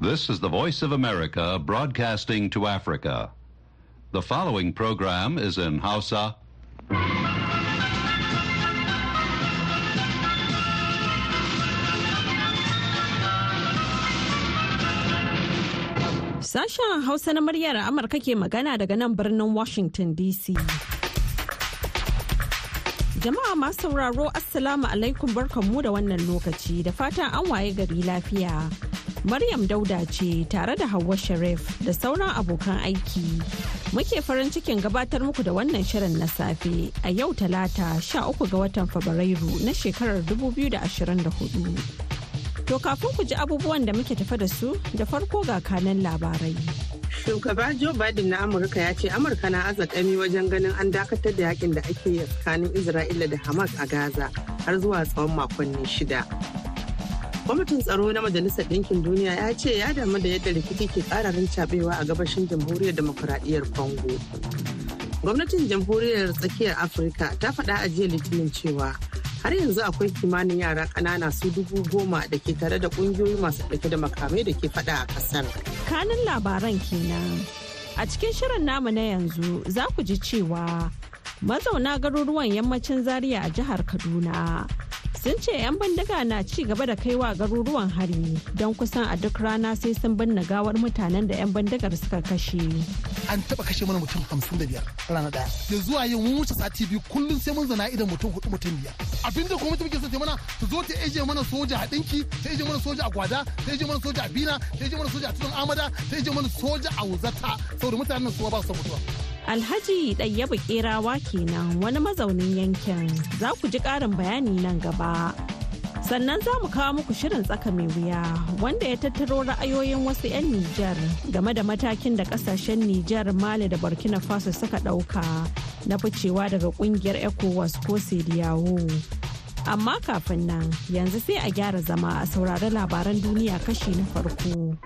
This is the Voice of America broadcasting to Africa. The following program is in Hausa. Sashen Hausa na muryar Amurka ke magana daga nan birnin Washington DC. Jama'a masu sauraro Assalamu alaikum barkanmu da wannan lokaci da fatan an waye gari lafiya. Maryam Dauda ce tare da Hauwa Sharif da sauran abokan aiki. Muke farin cikin gabatar muku da wannan shirin na safe a yau talata 13 ga watan Fabrairu na shekarar 2024. To kafin ku ji abubuwan da muke tafa da su da farko ga kanan labarai. Shugaba Joe Biden na Amurka ya ce Amurka na azakami wajen ganin an dakatar da yaƙin da ake tsakanin Isra'ila da Hamas a Gaza har zuwa tsawon makonni shida. Kwamitin tsaro na Majalisar Ɗinkin Duniya ya ce ya damu da yadda rikici ke ƙararin cabewa a gabashin jamhuriyar demokuraɗiyyar Congo. Gwamnatin jamhuriyar tsakiyar Afirka ta faɗa a jiya Litinin cewa har yanzu akwai kimanin yara ƙanana su dubu goma da ke tare da ƙungiyoyi masu ɗauke da makamai da ke faɗa a ƙasar. Kanin labaran kenan. A cikin shirin namu na yanzu za ku ji cewa mazauna garuruwan yammacin Zaria a jihar Kaduna sun ce 'yan bindiga na ci gaba da kaiwa garuruwan hari don kusan a duk rana sai sun binne gawar mutanen da 'yan bindigar suka kashe. An taba kashe mana mutum hamsin da biyar rana ɗaya. Da zuwa yau mun wuce sati biyu kullum sai mun zana idan mutum huɗu mutum biyar. Abinda kuma mutum ke so mana ta zo ta eje mana soja a dinki, ta eje mana soja a gwada, ta eje mana soja a bina, ta eje mana soja a tudun amada, ta eje mana soja a wuzata saboda mutanen su ba su mutuwa. Alhaji Ɗayyabu Kerawa kenan wani mazaunin yankin za ku ji ƙarin bayani nan gaba. Sannan za mu kawo muku shirin tsaka mai wuya wanda ya tattaro ra'ayoyin wasu 'yan Nijar game da matakin da ƙasashen Nijar Mali da Burkina Faso suka ɗauka na ficewa daga ƙungiyar ECOWAS ko Sediyawo. Amma kafin nan yanzu sai a gyara zama a saurari labaran duniya kashi na farko.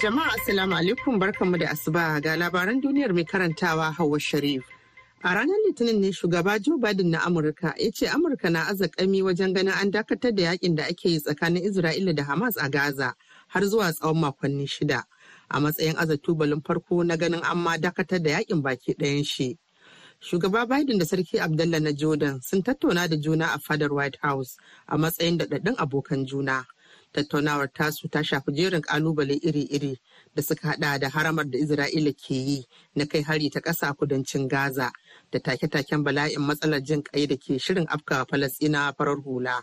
Jama'a Assalamu alaikum barkanmu da asuba ga labaran duniyar mai karantawa Hauwa Sharif. A ranar Litinin ne shugaba Joe Biden na Amurka ya ce Amurka na azakami wajen ganin an dakatar da yaƙin da ake yi tsakanin Isra'ila da Hamas a Gaza har zuwa tsawon makonni shida a matsayin azatubalin farko na ganin an ma dakatar da yaƙin baki ɗayan shi. Shugaba Biden da Sarki Abdullah na Jordan sun tattauna da juna a fadar White House a matsayin daɗaɗɗun abokan juna. Tattaunawar tasu ta shafi jerin ƙalubale iri-iri da suka hada da haramar da isra'ila ke yi na kai hari ta ƙasa kudancin gaza da take-taken bala'in matsalar jin kai da ke shirin afka falasina farar hula.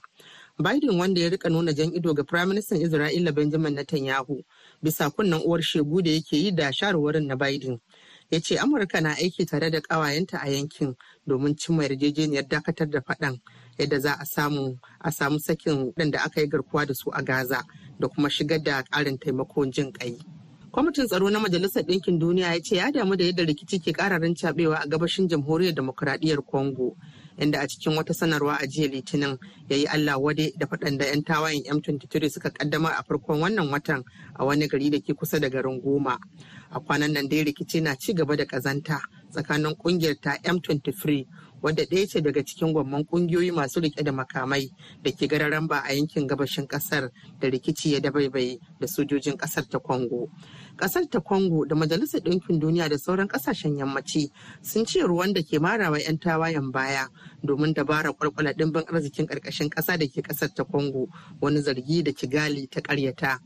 Biden wanda ya riƙa nuna jan ido ga firaministan isra'ila benjamin netanyahu bisa kunnen uwar shegu da yake yi da shawarwarin na biden ya ce amurka na aiki tare da ƙawayenta a yankin domin cimma yarjejeniyar dakatar da faɗan. Yadda za a samu a samu sakin waɗanda aka yi garkuwa da su a gaza da kuma shigar da ƙarin taimakon jin ƙai. Kwamitin tsaro na majalisar ɗinkin duniya ya ce ya damu da yadda rikici ke ƙararin cabewa a gabashin jamhuriyar demokuraɗiyyar congo inda a cikin wata sanarwa a jiya litinin ya yi allah wade da faɗan da 'yan tawayen m23 suka kaddamar a farkon wannan watan a wani gari da ke kusa da garin goma. A kwanan nan dai rikici na ci gaba da ƙazanta tsakanin ƙungiyar ta m23 wadda ɗaya ce daga cikin gwamman ƙungiyoyi masu riƙe da makamai da ke gararan ba a yankin gabashin ƙasar da rikici ya dabaibaye da sojojin ƙasar ta Congo. Ƙasar ta Congo da Majalisar Ɗinkin Duniya da sauran ƙasashen yammaci sun ce ruwan da ke marawa 'yan tawayen baya domin dabara kwalkwala ɗimbin arzikin ƙarƙashin ƙasa da ke ƙasar ta Congo wani zargi da Kigali ta ƙaryata.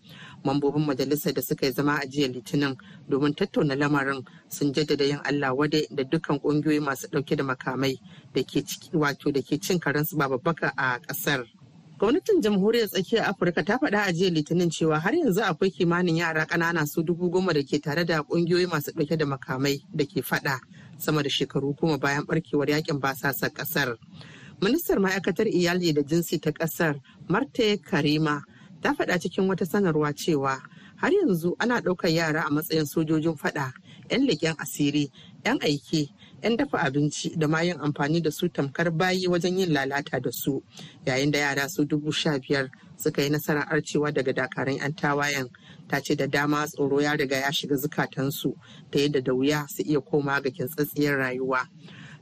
Mambobin majalisar da suka yi zama a jiya Litinin domin tattauna lamarin sun jaddada yin Allah wade da dukkan ƙungiyoyi masu ɗauke da makamai da ke wato da ke cin karensu ba babbaka a ƙasar. Gwamnatin jamhuriyar tsakiyar Afirka ta faɗa a jiya Litinin cewa har yanzu akwai kimanin yara ƙanana su dubu goma da ke tare da ƙungiyoyi masu ɗauke da makamai da ke faɗa sama da shekaru kuma bayan ɓarkewar yaƙin basasar ƙasar. Ministar ma'aikatar iyali da jinsi ta ƙasar Marte Karima ta faɗa cikin wata sanarwa cewa har yanzu ana ɗaukar yara a matsayin sojojin faɗa 'yan leƙen asiri 'yan aiki 'yan dafa abinci da ma yin amfani da su tamkar bayi wajen yin lalata da su yayin da yara su dubu sha biyar suka yi nasarar arcewa daga dakarun 'yan tawayen. Ta ce da dama tsoro ya riga ya shiga zukatansu ta yadda da wuya su iya koma ga kintsatsiyar rayuwa.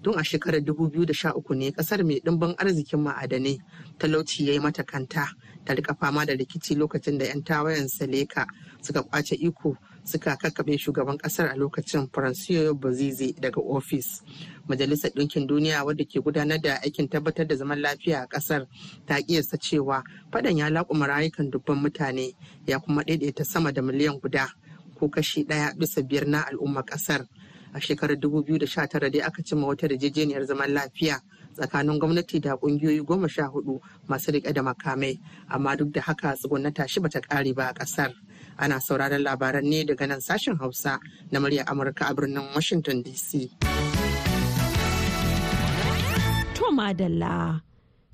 Tun a shekarar 2013 ne ƙasar mai ɗimbin arzikin ma'adanai talauci ya yi mata kanta ta riƙa fama da rikici lokacin da 'yan tawayen Seleka suka ƙwace iko suka kakkaɓe shugaban ƙasar a lokacin Francois Bozize daga ofis. Majalisar Ɗinkin Duniya wadda ke gudanar da aikin tabbatar da zaman lafiya a ƙasar ta kiyasta cewa faɗan ya laƙuma rayukan dubban mutane ya kuma ɗaiɗaita sama da miliyan guda ko kashi ɗaya bisa biyar na al'ummar ƙasar. A shekarar 2019 dai aka cimma wata yarjejeniyar zaman lafiya tsakanin gwamnati da kungiyoyi goma sha huɗu masu riƙe da makamai. Amma duk da haka tsugunna tashi bata kare ba a ƙasar ana sauraron labaran ne daga nan sashen hausa na muryar amurka a birnin washington dc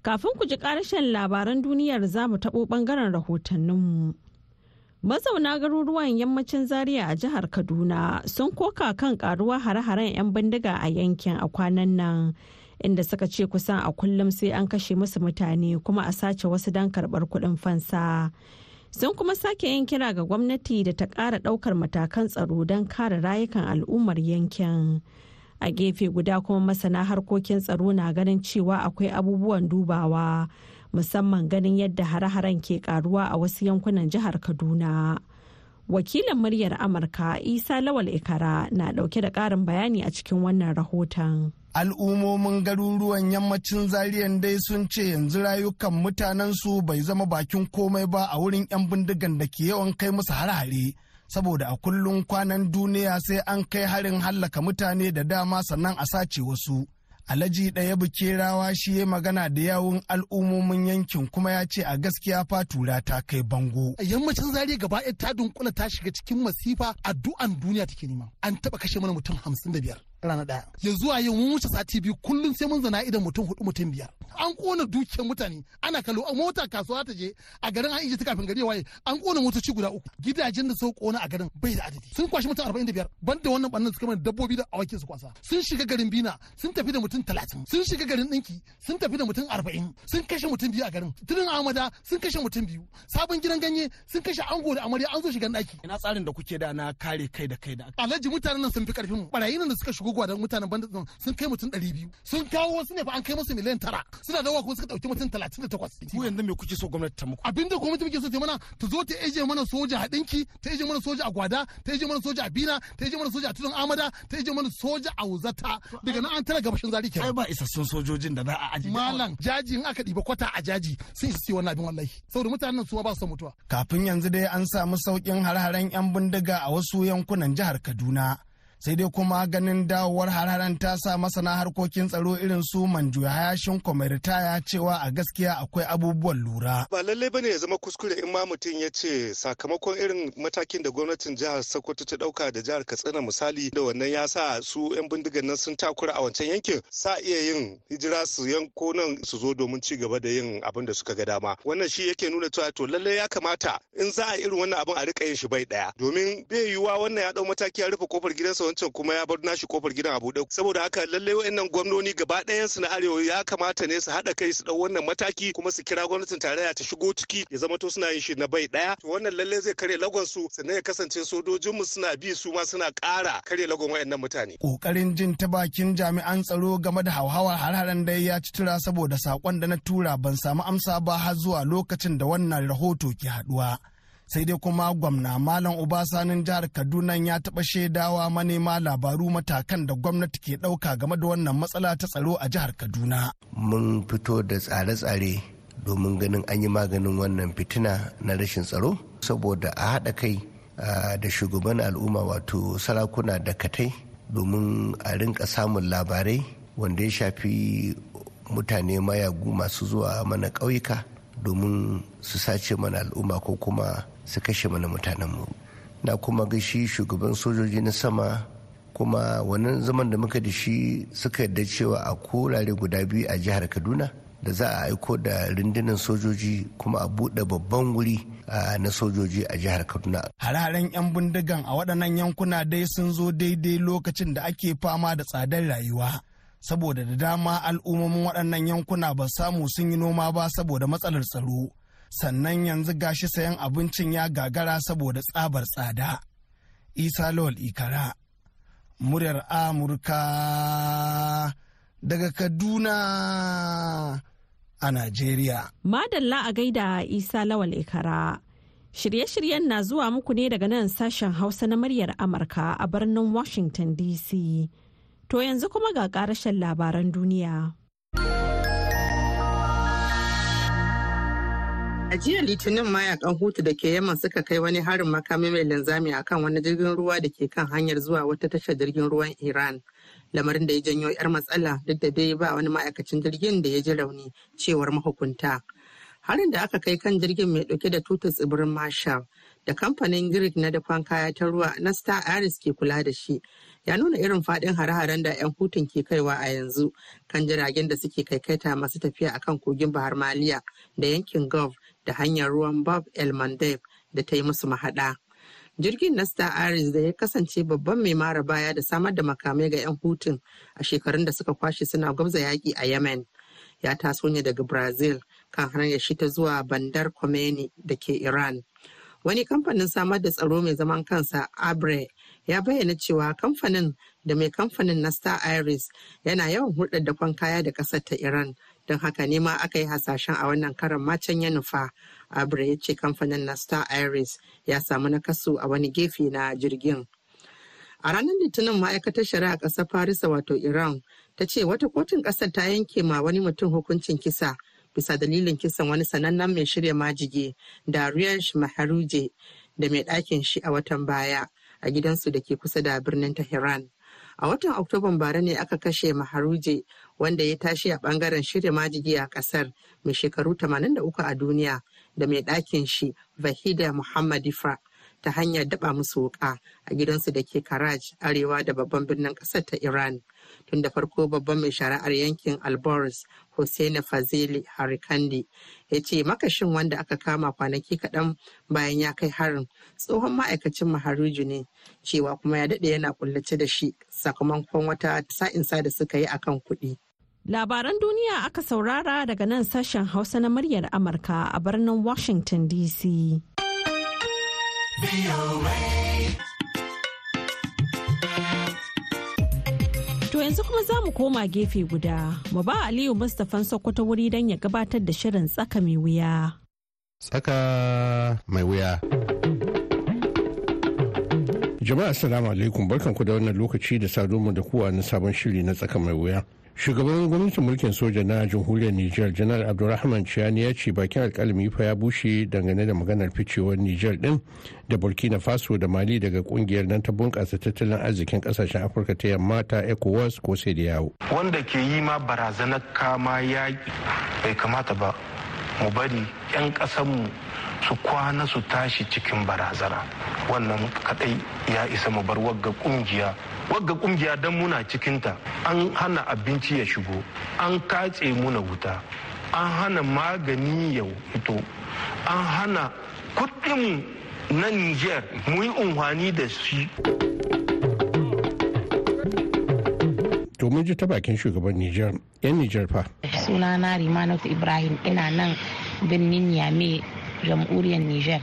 kafin ku ji ƙarshen labaran duniyar za mu taɓo ɓangaren rahotanninmu mazauna garuruwan yammacin zaria a jihar kaduna sun koka kan karuwa hare-haren 'yan bindiga a yankin a kwanan nan. Inda suka ce kusan a kullum sai an kashe musu mutane kuma a sace wasu don karɓar kuɗin fansa. Sun kuma sake yin kira ga gwamnati da ta ƙara ɗaukar matakan tsaro don kare rayukan al'ummar yankin. A gefe guda kuma masana harkokin tsaro na ganin cewa akwai abubuwan dubawa musamman ganin yadda hare-haren ke karuwa a wasu yankunan jihar Kaduna. Wakilin muryar Amurka Isa Lawal Ikara na ɗauke da ƙarin bayani a cikin wannan rahoton. al'ummomin garuruwan yammacin zariyan dai sun ce yanzu rayukan mutanensu bai zama bakin komai ba a wurin 'yan bindigan da ke yawan kai musu har-hare saboda a kullum kwanan duniya sai an kai harin hallaka mutane da dama sannan a sace wasu alhaji ɗaya bukerawa shi ya magana da yawun al'ummomin yankin kuma ya ce a gaskiya fatura ta kai bango. Yammacin zariya gaba ɗaya ta dunkula ta shiga cikin masifa addu'an duniya take nema. An taɓa kashe mana mutum hamsin da biyar. Rana ɗaya. Ya zuwa yau mun wuce sati biyu kullum sai mun zana idan mutum huɗu mutum biyar. An kona dukiyar mutane ana kallo a mota kasuwa ta je a garin an ije ta kafin gari waye an kona motoci guda uku. Gidajen da suka kona a garin bai da adadi. Sun kwashi mutum arba'in da biyar banda wannan bannan suka mana dabbobi da awakin su kwasa. Sun shiga garin bina sun tafi da mutum talatin. Sun shiga garin ɗinki sun tafi da mutum arba'in. Sun kashe mutum biyu a garin. Tunin amada sun kashe mutum biyu. Sabon gidan ganye sun kashe ango da amarya an zo shigan ɗaki. Ina tsarin da kuke da na kare kai da kai da alhaji mutanen nan sun fi ƙarfin mu. Barayin nan da suka shigo gwadon mutanen bandit sun kai mutum ɗari biyu. Sun kawo wasu ne fa an kai musu miliyan tara. Suna dawowa kuma suka ɗauki mutum talatin da takwas. ku yanzu me kuke so gwamnati ta muku? Abinda gwamnati muke so ta mana ta zo ta eje mana soja a ɗinki ta eje mana soja a gwada ta eje mana soja a bina ta eje mana soja a tudun amada ta eje mana soja a wuzata. Daga nan an tara gabashin zari kenan. ai ba isassun sojojin da za a aji malam jaji in aka ɗiba kwata a jaji sun isi wannan abin wallahi. Saboda mutanen su ba su mutuwa. kafin yanzu dai an samu sauƙin har-haren 'yan bindiga a wasu yankunan jihar kaduna. Sai dai kuma ganin dawowar hararen ta sa masana harkokin tsaro irin su manju hayashin ritaya cewa a gaskiya akwai abubuwan lura. Ba lallai ba ne ya zama kuskure in ma mutum ya ce sakamakon irin matakin da gwamnatin jihar Sokoto ta ɗauka da jihar Katsina misali da wannan ya sa su 'yan bindigan nan sun takura a wancan yankin sa iya yin hijira su yanko nan su zo domin ci gaba da yin abin da suka ga dama. Wannan shi yake nuna cewa to lallai ya kamata in za a irin wannan abin a riƙa yin shi bai ɗaya domin bai yiwuwa wannan ya ɗau mataki ya rufe ƙofar gidansa wancan kuma ya bar nashi ƙofar gidan a buɗe saboda haka lallai wayannan gwamnoni gaba ɗayan su na arewa ya kamata ne su haɗa kai su ɗau wannan mataki kuma su kira gwamnatin tarayya ta shigo ciki ya zama to suna yin shi na bai ɗaya to wannan lallai zai karya lagon su sannan ya kasance sojojinmu suna bi su ma suna ƙara karya lagon wayannan mutane. Ƙoƙarin jin ta bakin jami'an tsaro game da hauhawar har-haren da ya ci tura saboda saƙon da na tura ban samu amsa ba har zuwa lokacin da wannan rahoto ke haɗuwa. Sai dai kuma gwamna malam obasanin jihar kaduna ya taɓa shaidawa manema labaru matakan da gwamnati ke ɗauka game da wannan matsala ta tsaro a jihar kaduna. Mun fito da tsare-tsare domin ganin an yi maganin wannan fitina na rashin tsaro saboda a haɗa kai da shugaban al'umma wato sarakuna da katai domin a rinka samun labarai wanda ya shafi mutane mayagu masu zuwa mana ƙauyuka domin su sace mana al'umma ko kuma su kashe mana mutanenmu. Na kuma ga shi shugaban sojoji na sama kuma wannan zaman da muka da shi suka yarda cewa a kurare guda biyu a jihar kaduna da za a aiko da rundunar sojoji kuma a buɗe babban wuri na sojoji a jihar kaduna. Hararen 'yan bindigan a waɗannan yankuna dai sun zo daidai lokacin da ake fama da tsadar rayuwa. Saboda da dama al'ummomin waɗannan yankuna ba samu sun yi noma ba saboda matsalar tsaro. Sannan yanzu gashi sayan abincin ya gagara saboda tsabar tsada isa lawal ikara muryar amurka daga kaduna a Najeriya. Madalla a gaida Isa Lawal Ikara. Shirye-shiryen na zuwa muku ne daga nan sashen Hausa na muryar Amurka a birnin Washington DC. To yanzu kuma ga karashen labaran duniya. A jiya Litinin mayaƙan Hutu da ke Yaman suka kai wani harin makami mai linzami akan wani jirgin ruwa da ke kan hanyar zuwa wata tashar jirgin ruwan Iran. Lamarin da ya janyo 'yar matsala duk da dai ba wani ma'aikacin jirgin da ya ji rauni cewar mahukunta. Harin da aka kai kan jirgin mai ɗauke da tutar tsibirin Marshall da kamfanin Greek na dafan kaya ta ruwa na Star Aris ke kula da shi ya nuna irin faɗin hare-haren da 'yan hutun ke kaiwa a yanzu kan jiragen da suke kaikaita masu tafiya akan kogin Bahar Maliya da yankin Gulf da hanyar ruwan Bab El Mandeb da ta yi musu mahaɗa. Jirgin na Star Aris da ya kasance babban mai mara baya da samar da makamai ga 'yan hutun a shekarun da suka kwashe suna gwabza yaƙi a Yemen. Ya taso ne daga Brazil kan hanyar shi ta zuwa Bandar Khomeini da ke Iran. Wani kamfanin samar da tsaro mai zaman kansa Abre ya bayyana cewa kamfanin da mai kamfanin na Star Iris yana yawan hulɗar da kwan kaya da ƙasar ta Iran don haka ne ma aka yi hasashen a wannan karan macen ya nufa Abre ya ce kamfanin na Star Iris ya samu nakasu a wani gefe na jirgin. A ranar Litinin ma'aikatar shari'a ƙasar Farisa wato Iran ta ce wata kotun ƙasar ta yanke ma wani mutum hukuncin kisa bisa dalilin kisan wani sanannen mai shirya majige Dariush Maharuje da mai ɗakin shi a watan baya a gidansu da ke kusa da birnin Tehran. A watan Oktoban bara ne aka kashe Maharuje wanda ya tashi a ɓangaren shirya majigi a ƙasar mai shekaru 83 a duniya da mai ɗakin shi Vahida Muhammad Ifra ta hanyar daba musu wuka a gidansu da ke Karaj arewa da babban birnin ƙasar ta Iran. Tun da farko babban mai shari'ar yankin Alboros Hossein Fazili Harikandi ya ce makashin wanda aka kama kwanaki kaɗan bayan ya kai harin tsohon ma'aikacin Maharuju ne cewa kuma ya daɗe yana kullace da shi sakamakon wata sa'insa da suka yi akan kuɗi. Labaran duniya aka saurara daga nan sashen Hausa na muryar Amurka a birnin Washington DC. To yanzu kuma za mu koma gefe guda, mu ba Aliyu Mustapha Sokoto wuri don ya gabatar da shirin tsaka mai wuya. Tsaka mai wuya. Jama'a assalamu alaikum. Barkanku da wannan lokaci da saduwa da kuwa na sabon shiri na tsaka mai wuya. shugaban gwamnatin mulkin soja na jamhuriyar niger janar abdulrahman chiani ya ce bakin alkalami fa ya bushe dangane da maganar ficewar niger din da burkina faso da mali daga ƙungiyar nan ta bunkasa tattalin arzikin ƙasashen afirka ta yamma ta ecowas ko sai da yawo. Wanda ke yi ma barazanar kama yaƙi bai kamata ba. Mu bari 'yan ƙasanmu su kwana su tashi cikin barazana. Wannan kadai ya isa mu bar wagga ƙungiya wagga ƙungiya don muna cikinta. An hana abinci ya shigo. An katse muna wuta. An hana magani ya fito. An hana kuɗin na niger mu yi unhwani da shi. To mun ji ta bakin shugaban niger. Yan niger fa. Sunana rimanatu ibrahim. Ina nan birnin yame jamhuriyar niger.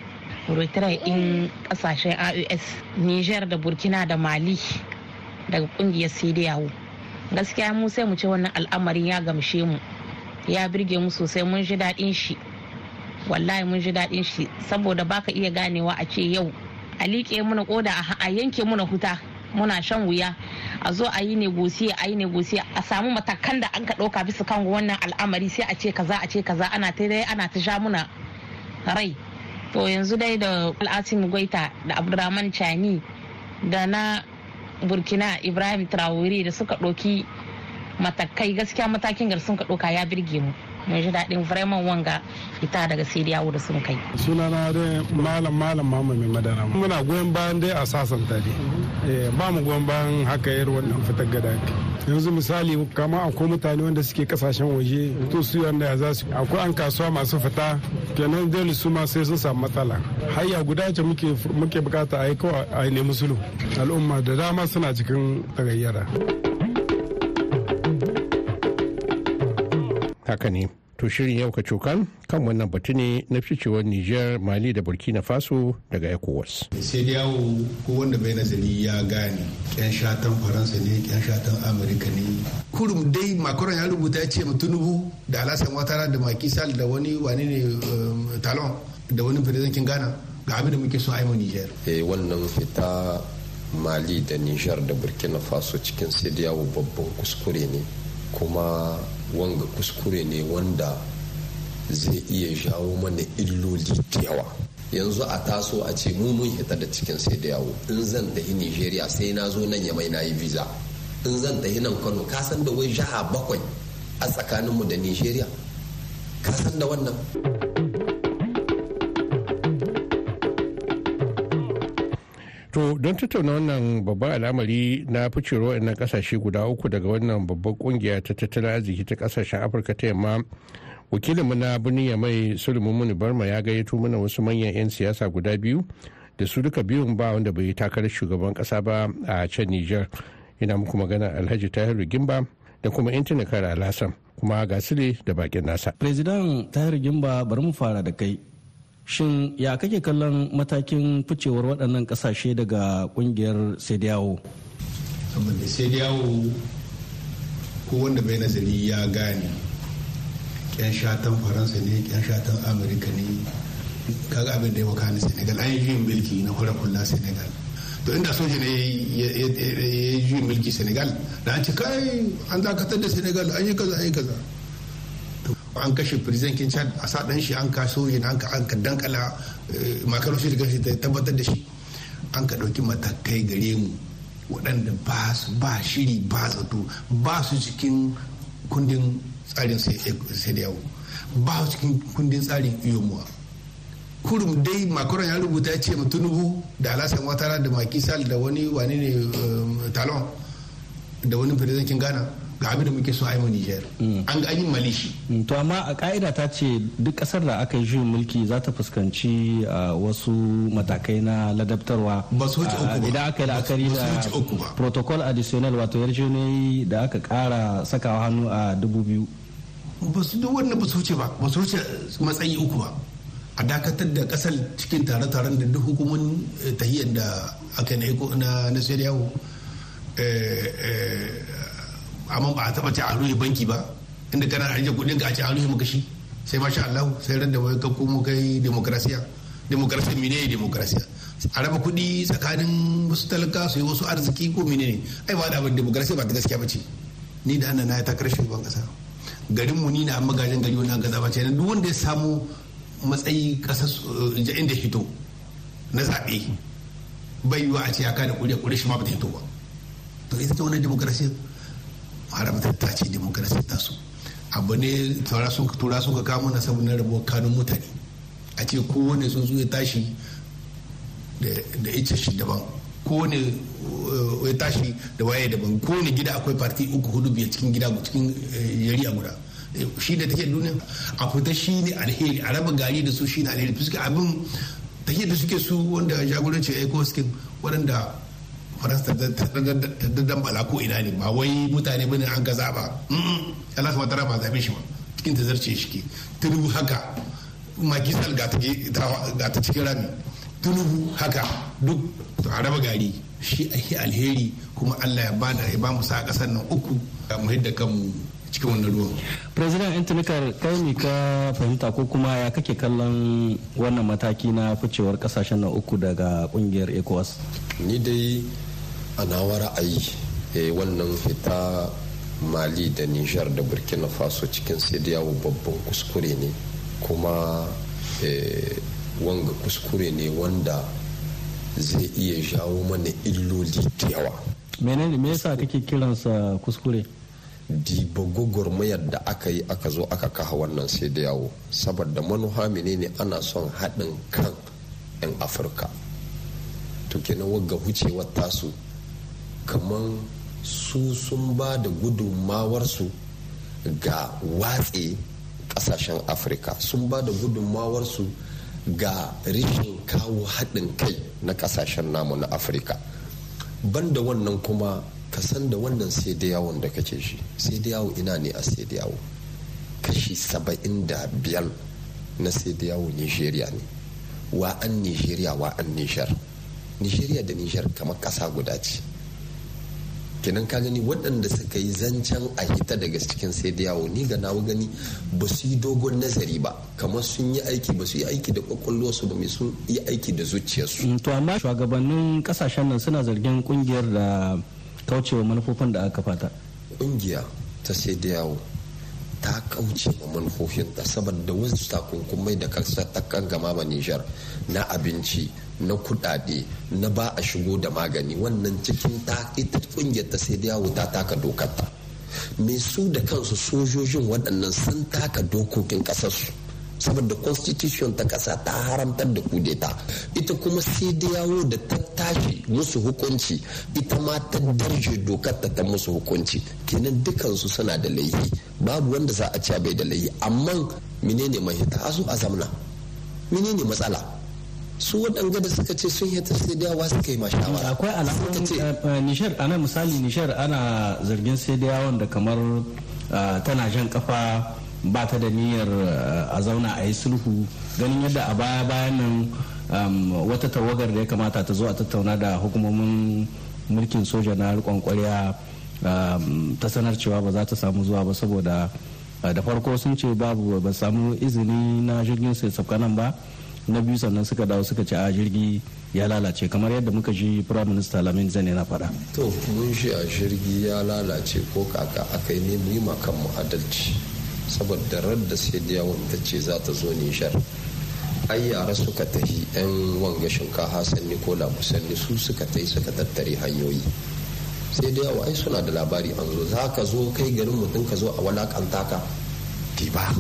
Retire in ƙasashen ios niger da burkina da mali daga ƙungiyar yawo gaskiya mu sai mu ce wannan al'amarin ya gamshe mu ya birge mu sosai. Mun ji daɗin shi. Wallahi mun ji daɗin shi. Saboda baka iya ganewa a ce yau a liƙe muna koda a yanke muna huta muna shan wuya. A zo a yi negosiye a yi negosiye a samu matakan da an ka ɗauka bisa kan wannan al'amari sai a ce kaza a ce kaza. Ana ta dai ana ta sha muna rai to yanzu dai da al'asim goita da abdurrahman chani da na burkina ibrahim traore da suka ɗauki matakai gaskiya matakin gar sun ka ɗauka ya birge mu. Mun ji daɗin vraiment wanga ita daga sai yawo da sun kai. Sunana dai malam malam mama mai madara. Muna goyon bayan dai a sasanta dai. Ba mu goyon bayan haka yar wannan fitar gada yanzu misali kama akwai mutane wanda suke ƙasashen waje to su yanda ya za su akwai an kasuwa masu fita kenan dole su ma sai sun samu matsala. Hayya guda ce muke muke buƙata a yi kawai a nemi sulhu. Al'umma da dama suna cikin tagayyara. Haka ne. To shirin yau ka cokan kan wannan batu ne na ficewar niger mali da burkina faso daga ecowas. Sai da yawo ko wanda bai nazari ya gane yan shatan faransa ne yan shatan amurka ne. Kurum dai makaron ya rubuta ya ce tunubu da alasan watara da makisal da wani wani ne talon da wani firizankin ghana ga abin da muke so a yi niger. Eh wannan fita mali da niger da burkina faso cikin sai da yawo babban kuskure ne. Kuma wanga kuskure ne wanda zai iya jawo mana illoli da yawa. Yanzu a taso a ce mu mun hita da cikin sai da yawo. In zan tafi nigeria sai na zo nan yamai na yi visa. In zan tafi nan kano ka san da wai jiha bakwai a tsakaninmu da nigeria? Ka san da wannan? To don tattauna wannan babban al'amari na ficewar na ƙasashe guda uku daga wannan babban ƙungiya ta tattalin arziki ta ƙasashen Afirka ta yamma wakilinmu na birnin ya mai Sulaiman Barma ya gayyato mana wasu manyan 'yan siyasa guda biyu da su duka biyun ba wanda bai takarar shugaban kasa ba a can Nijar. Ina muku magana Alhaji Tahiru Gimba da kuma intanet kara Alhassan kuma ga da bakin nasa. President Tahiru Gimba bari mu fara da kai. Shin ya kake kallon matakin ficewar waɗannan ƙasashe daga ƙungiyar sediyawo? Saboda sediyawo ko wanda bai nazari ya gane ƙyan shatan faransa ne ƙyan shatan amurka ne kaga abin da ya waƙa na senegal. An yi juyin mulki na fara kula senegal. To inda soja ne ya yi juyin mulki senegal da an ce kai an dakatar da senegal an yi kaza an yi kaza. An kashe president chad a sa dan shi an kaso shi an ka an ka dankala makarar shi da shi ta tabbatar da shi. An ka ɗauki matakai gare mu waɗanda ba su ba shiri ba zato ba su cikin kundin tsarin sai da yawo. Ba su cikin kundin tsarin iyomuwa. Kurum dai makaron ya rubuta ya ce tunubu da alasan watara da makisal da wani wani ne talon da wani president ghana. Ga abin da muke so a yi Niger. An ga yin malishi. To amma a ka'ida ta ce duk ƙasar da aka yi juyin mulki za ta fuskanci wasu matakai na ladabtarwa. Ba su wuce uku ba. Idan aka yi la'akari da protocol additional wato yarjejeniyoyi da aka kara sakawa hannu a dubu biyu. Ba su duk wannan ba su wuce ba ba su wuce matsayi uku ba. A dakatar da ƙasar cikin tare-taren da duk hukumomin tahiyyar da aka yi na na yawo. Amma ba a taba ce a rufe banki ba. Inda kana ajiye kuɗin ka a ce a rufe maka shi. Sai masha Allah sai ran da wai ka komo kai demokrasiya. Demokrasiya mine ne demokrasiya? A raba kuɗi tsakanin wasu talaka su yi wasu arziki ko mine ne? Ai ba da abin demokrasiya ba ta gaskiya ba ce. Ni da annan na ya takar shugaban kasa garin mu ni na amma gajin gari wani gaza ba ce. Duk wanda ya samu matsayi ƙasar inda hito na zaɓe bai yiwa a ce ya kada kuri kuri shi ma ba ta hito ba. To ita ce wannan demokrasiya. Haramtar ta ce demokrasi ta abu ne tura sun ka kamo na saboda rabuwar kanun mutane. A ce kowane sun ya tashi da ita shi daban. Kowane ya tashi da waye daban. Kowane gida akwai parti uku huɗu biyar cikin gida cikin yari a guda. Shi da take duniya. A fita shi ne alheri. A raba gari da su shi ne alheri. Fuska abin take da suke su wanda jagoranci eco scheme waɗanda faransa ta daddan bala ko ina ne ba wai mutane ba ne an gaza ba Allah su matara ba zaɓe shi ba. Cikin tazarce shi ke. Tunubu haka. Makisal ga ta cikin rami. Tunubu haka. Duk a raba gari. Shi a alheri kuma Allah ya ba da ya ba mu sa ƙasar nan uku. Mu hidda kanmu cikin wannan ruwan. president intanikar kai ne ka fahimta ko kuma ya kake kallon wannan mataki na ficewar ƙasashen nan uku daga ƙungiyar ecowas? Ni dai a nawa ra'ayi wannan fita mali da nijar da burkina faso cikin yawo babban kuskure ne. Kuma wanga kuskure ne wanda zai iya jawo mana illoli da yawa. Menene me yasa kake kiransa kuskure? Diba gwagwarmayar da aka yi aka zo aka kaha wannan sai da yawo. Saboda manuha menene ana son haɗin kan 'yan afirka. To kenan wagga wucewar tasu kamar su sun ba da gudunmawarsu ga watse ƙasashen afirka sun ba da gudunmawarsu ga rishin kawo haɗin kai na ƙasashen namu na afirka banda wannan kuma ka san da wannan sai da yawon da kake shi sai da yawo ina ne a sai da yawo? Kashi saba'in da biyar na sai da yawo nigeria ne. Wa an nigeria wa an nijar? Nigeria da nijar kamar ƙasa guda ce. Kenan ka gani waɗanda suka yi zancen a hita daga cikin sai da yawo ni ga nawa gani ba su yi dogon nazari ba kamar sun yi aiki ba su yi aiki da kwakwalwarsu ba mai sun yi aiki da zuciyarsu. to amma shugabannin ƙasashen nan suna zargin ƙungiyar da kaucewa manufofin da aka fata. ƙungiya ta sai da yawo ta kauce wa manufofinta saboda wasu takunkumai da kasa ta kan gama ma Nijar na abinci na kudade na ba a shigo da magani. Wannan cikin ta ita ƙungiyar ta sai yawo ta taka dokarta me su da kansu sojojin waɗannan sun taka dokokin ƙasarsu. Saboda constitution ta ƙasa ta haramtar da kudeta ita kuma sai yawo da ta tashi musu hukunci ita ma ta darje dokar ta musu hukunci. Kenan dukansu suna da laifi. Babu wanda za a ce bai da laifi. Amma menene mahita? A zo a zamna. Menene matsala? Su waɗanda da suka ce sun yata sai da yawa suka yi ma shawara. Akwai alamun nishar ana misali nishar ana zargin sai da yawon da kamar tana jan kafa ba ta da niyyar a zauna a yi sulhu. Ganin yadda a baya bayan nan wata tawagar da ya kamata ta zo a tattauna da hukumomin mulkin soja na rikon kwarya ta sanar cewa ba za ta samu zuwa ba saboda da farko sun ce babu ba samu izini na jirgin sai nan ba. Na biyu sannan suka dawo suka ce a jirgi ya lalace. Kamar yadda muka ji prime minister lamin zane na faɗa. to mun shi a jirgi ya lalace ko kaka aka yi ne mu yi mu adalci. Saboda radda sai da yawon ta ce za ta zo nishar ai yara suka tafi yan wanga shinkafa sanni ko labusanni su suka tafi suka tattare hanyoyi. Sai da yawa ai suna da labari an zo. Za ka zo kai garin mutum ka zo a walakanta ka. Ba.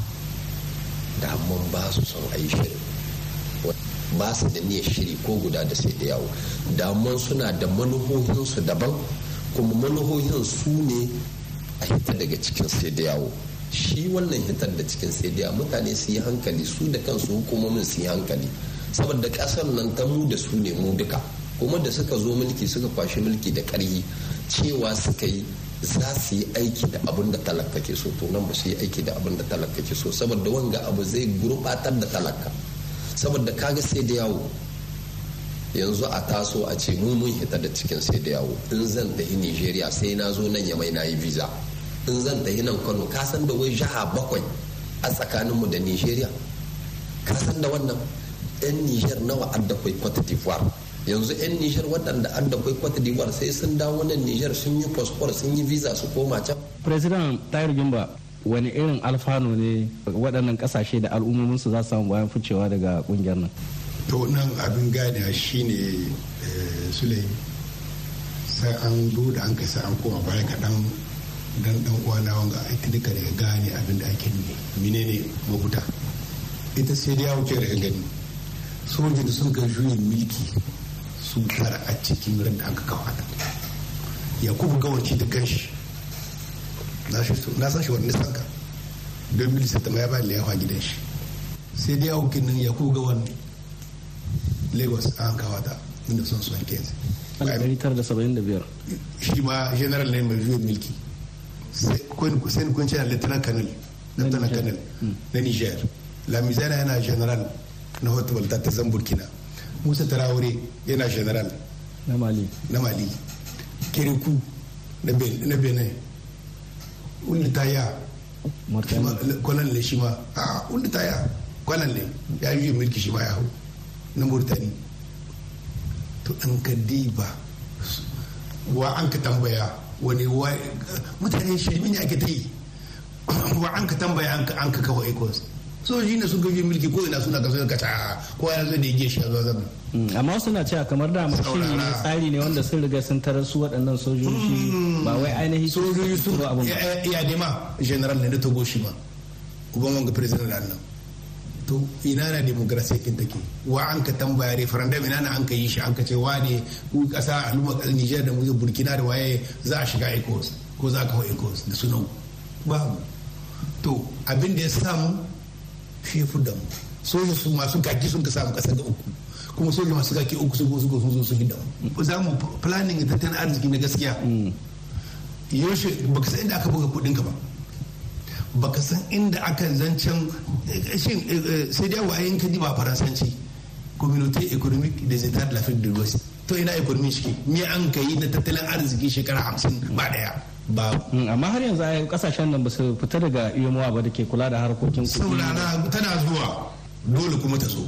Da mun ba su son a yi shirin. Ba su da niyyar shiri ko guda da sai da yawo. Daman suna da manuhohinsu daban kuma manuhohin su ne a hita daga cikin sai da yawo. Shi wannan hitar da cikin sai da mutane su yi hankali su da kansu hukumomin su yi hankali. Saboda ƙasar nan ta mu da su ne mu duka. Kuma da suka zo mulki suka kwashi mulki da karhi cewa suka yi za su yi aiki da abin da talaka ke so. To nan ba su yi aiki da abin da talaka ke so. Saboda wanga abu zai gurbatar da talaka. Saboda kaga sai da yawo. Yanzu a taso a ce mu mun hita da cikin sai da yawo. In zan tafi nigeria sai na zo nan ya mai na yi visa. In zan tafi nan kano ka san da wai jiha bakwai a tsakaninmu da nigeria? Ka san da wannan? Yan niger nawa adda kwai cote d'ivoire? Yanzu yan niger waɗanda adda kwai cote d'ivoire sai sun dawo nan niger sun yi passport sun yi visa su koma can. President tayar gimba wani irin alfano ne waɗannan ƙasashe da al'ummominsu za su samu bayan ficewa daga ƙungiyar nan? To nan abin gane shine sulai sai an da an kai sai an koma baya kaɗan dan dan uwana wanga ita duka daga gane abin da ake nuni menene mafuta? Ita sai da ya wuce daga gani sojin sun kai juyin milki su tara a cikin ran da aka kawo yakubu gawarci da kanshi na san shi wani sanka don milisa ta ya bayan liyafa gidan shi. Sai da ya wuce nan yakubu gawan lagos an kawo ta inda son son kenzi shi ma general ne mai juyin milki sai kun ce na lieutenant colonel lieutenant colonel na niger. Lamizana yana general na hotel ta zan burkina. Musa tarawore yana general na mali. na mali. Kiriku na benin. Wanda ta ya kwanan ne shi ma. A wanda ta ya kwanan ne. Ya yi mulki shi ma ya hau na murtani. To an ka diba wa an ka tambaya wani mutane shirmi ne ake ta yi. Wa an ka tambaya an ka kawo ecos sojoji ne sun gaji mulki ko ina suna kasuwa kata ko ya zo da ya shi a zuwa zama amma suna cewa kamar da ne tsari ne wanda sun riga sun tarar su waɗannan sojoji ba wai ainihin sojoji sun ya nema general ne da togo shi ma uban wanga president da annan to ina na demokrasiya kin take? Wa an ka tambaya referendum ina na an ka yi shi? An ka ce wane ku kasa al'umma Niger da mu Burkina da waye za a shiga ECOWAS ko za ka hau ECOWAS da sunan babu. To abin da ya samu shi ya da mu. Soja su masu kaki sun ka samu kasa ga uku. Kuma soja masu kaki uku su su sun zo su hidda mu za mu planning tattalin arziki na gaskiya. Yaushe baka san inda aka buga kuɗin ka ba baka san inda aka zancen shin sai dai wayan ka ba faransanci. Communauté économique des états de l'Afrique de l'Ouest. To ina economy shi me an kai na tattalin arziki shekara hamsin ba ɗaya ba amma har yanzu ai ƙasashen nan ba su fita daga iyomowa ba da ke kula da harkokin kuɗi. Saurana tana zuwa dole kuma ta zo.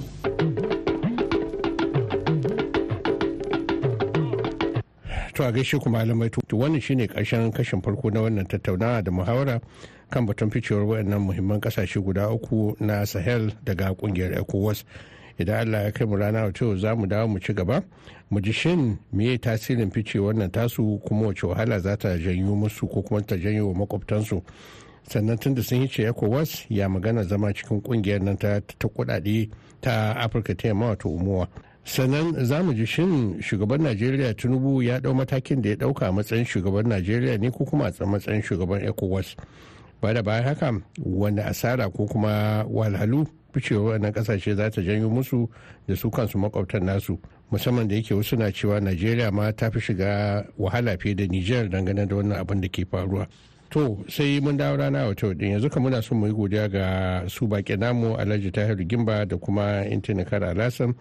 To a gaishe ku malamai. To wannan shine ƙarshen kashin farko na wannan tattaunawa da muhawara kan batun ficewar wayannan muhimman ƙasashe guda uku na sahel daga ƙungiyar ecowas. Idan allah ya kai mu rana wato za mu dawo mu ci gaba. Mu ji shin meye tasirin fice wannan tasu kuma wace wahala za ta janyo musu ko kuma ta janyo wa makwabtansu. Sannan tun da sun yi ce ecowas ya magana zama cikin ƙungiyar nan ta kudade ta afirka ta yamma wato umuwa sannan za mu ji shin shugaban najeriya tinubu ya ɗau matakin da ya ɗauka matsayin shugaban najeriya ne ko kuma a matsayin shugaban ecowas? Ba da bayan haka wani asara ko kuma walhalu ficewar wannan ƙasashe za ta janyo musu da su kansu makwabtan nasu? Musamman da yake wasu na cewa najeriya ma ta fi shiga wahala fiye da niger dangane da wannan abin da ke faruwa. To sai mun dawo rana wata din. Yanzu ka muna son mu yi godiya ga su baƙi namu alhaji tahiru gimba da kuma intanikar alasan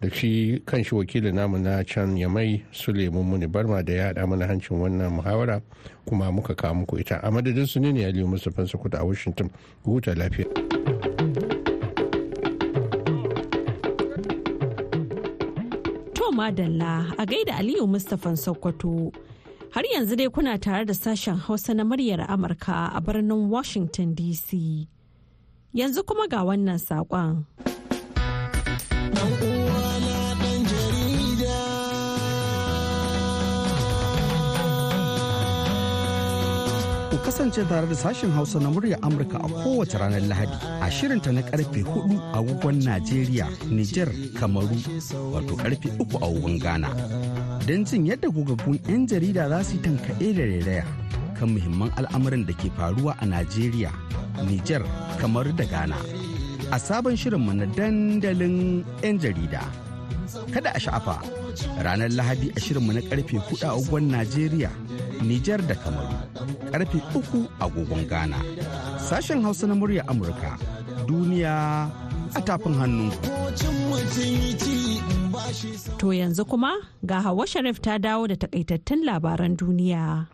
da shi kan shi wakilin namu na can yamai suleiman muni barma da ya haɗa mana hancin wannan muhawara kuma muka kawo muku ita. A madadin su ne ne aliyu mustapha sokoto a washington. Huta lafiya. To madalla a gaida aliyu mustapha sokoto. Har yanzu dai kuna tare da sashen hausa na muryar amurka a birnin washington dc yanzu kuma ga wannan saƙon. Kasance tare da sashen Hausa na murya Amurka a kowace ranar Lahadi a shirinta na ƙarfe 4 agogon Najeriya, Nijar, Kamaru, wato ƙarfe 3 agogon Ghana. Don jin yadda gugaggun 'yan jarida za su yi tankaɗe da rairaya kan muhimman al'amuran da ke faruwa a Najeriya, Nijar, Kamaru da Ghana. A sabon shirinmu na dandalin 'yan jarida. Kada a sha'afa ranar Lahadi a shirinmu na ƙarfe 4 agogon Najeriya, Nijar da Kamaru. ƙarfe uku agogon Ghana. Sashen Hausa na murya Amurka duniya a tafin hannu. To yanzu kuma ga Hawa Sharif ta dawo da takaitattun labaran duniya.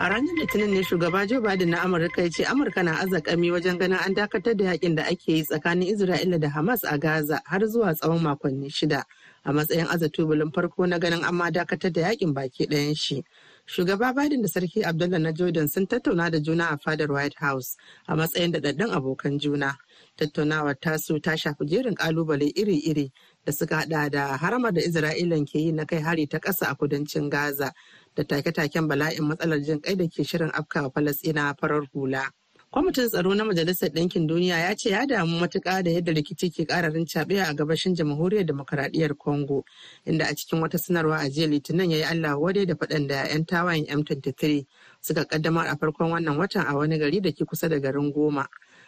A ranar Litinin ne shugaba Joe Biden na Amurka ya ce Amurka na azakami wajen ganin an dakatar da yaƙin da ake yi tsakanin Isra'ila da Hamas a Gaza har zuwa tsawon makonni shida. a matsayin azatubulin farko na ganin amma dakatar da yaƙin baki ɗayan shi. Shugaba Biden da Sarki Abdullah na Jordan sun tattauna da juna a fadar White House a matsayin daɗaɗɗun abokan juna. Tattaunawar tasu ta shafi jerin ƙalubale iri-iri da suka haɗa da haramar da Isra'ilan ke yi na kai hari ta ƙasa a kudancin Gaza da take-taken bala'in matsalar jin kai da ke shirin afkawa Falasɗina farar hula. kwamitin tsaro na majalisar ɗinkin duniya ya ce ya damu matuƙa da yadda rikici ke ƙararin caɓe a gabashin jamhuriyar demokaradiyyar congo inda a cikin wata sanarwa a jiya litinin ya yi allah wadai da faɗan da 'yan tawayen m23 suka kaddamar a farkon wannan watan a wani gari da ke kusa da garin goma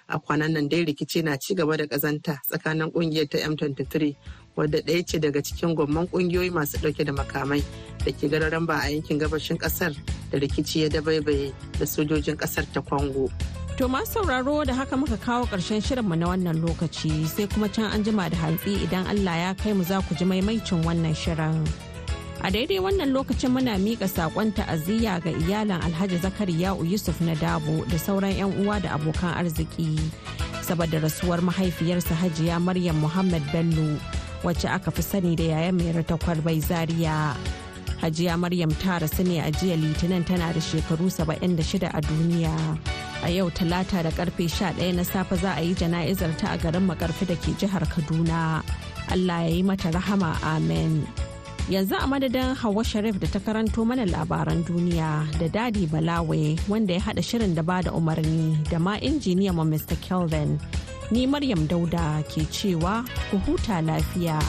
a kwanan nan dai rikici na ci gaba da ƙazanta tsakanin ƙungiyar ta m23 wadda ɗaya ce daga cikin gwamman ƙungiyoyi masu ɗauke da makamai da ke gararan ba a yankin gabashin ƙasar da rikici ya dabaibaye da sojojin ƙasar ta congo To masu sauraro da haka muka kawo ƙarshen shirinmu na wannan lokaci sai kuma can an jima da hantsi idan Allah ya kai mu za ku ji maimaicin wannan shirin. A daidai wannan lokacin muna miƙa saƙon ta'aziyya ga iyalan Alhaji Zakariya Yusuf na Dabo da sauran 'yan uwa da abokan arziki. Saboda rasuwar mahaifiyarsa Hajiya Maryam Muhammad Bello wacce aka fi sani da yayan mai rata kwarbai Zaria. Hajiya Maryam ta rasu ne a jiya Litinin tana da shekaru 76 a duniya. a yau talata da ƙarfe 11 na safe za a yi jana'izar ta a garin makarfi da ke jihar kaduna allah ya yi mata rahama amen yanzu a madadin hawa sharif da ta karanto mana labaran duniya da daɗi balawe wanda ya hada shirin da ba da umarni da ma injiniya ma mr kelvin ni maryam dauda ke cewa ku huta lafiya.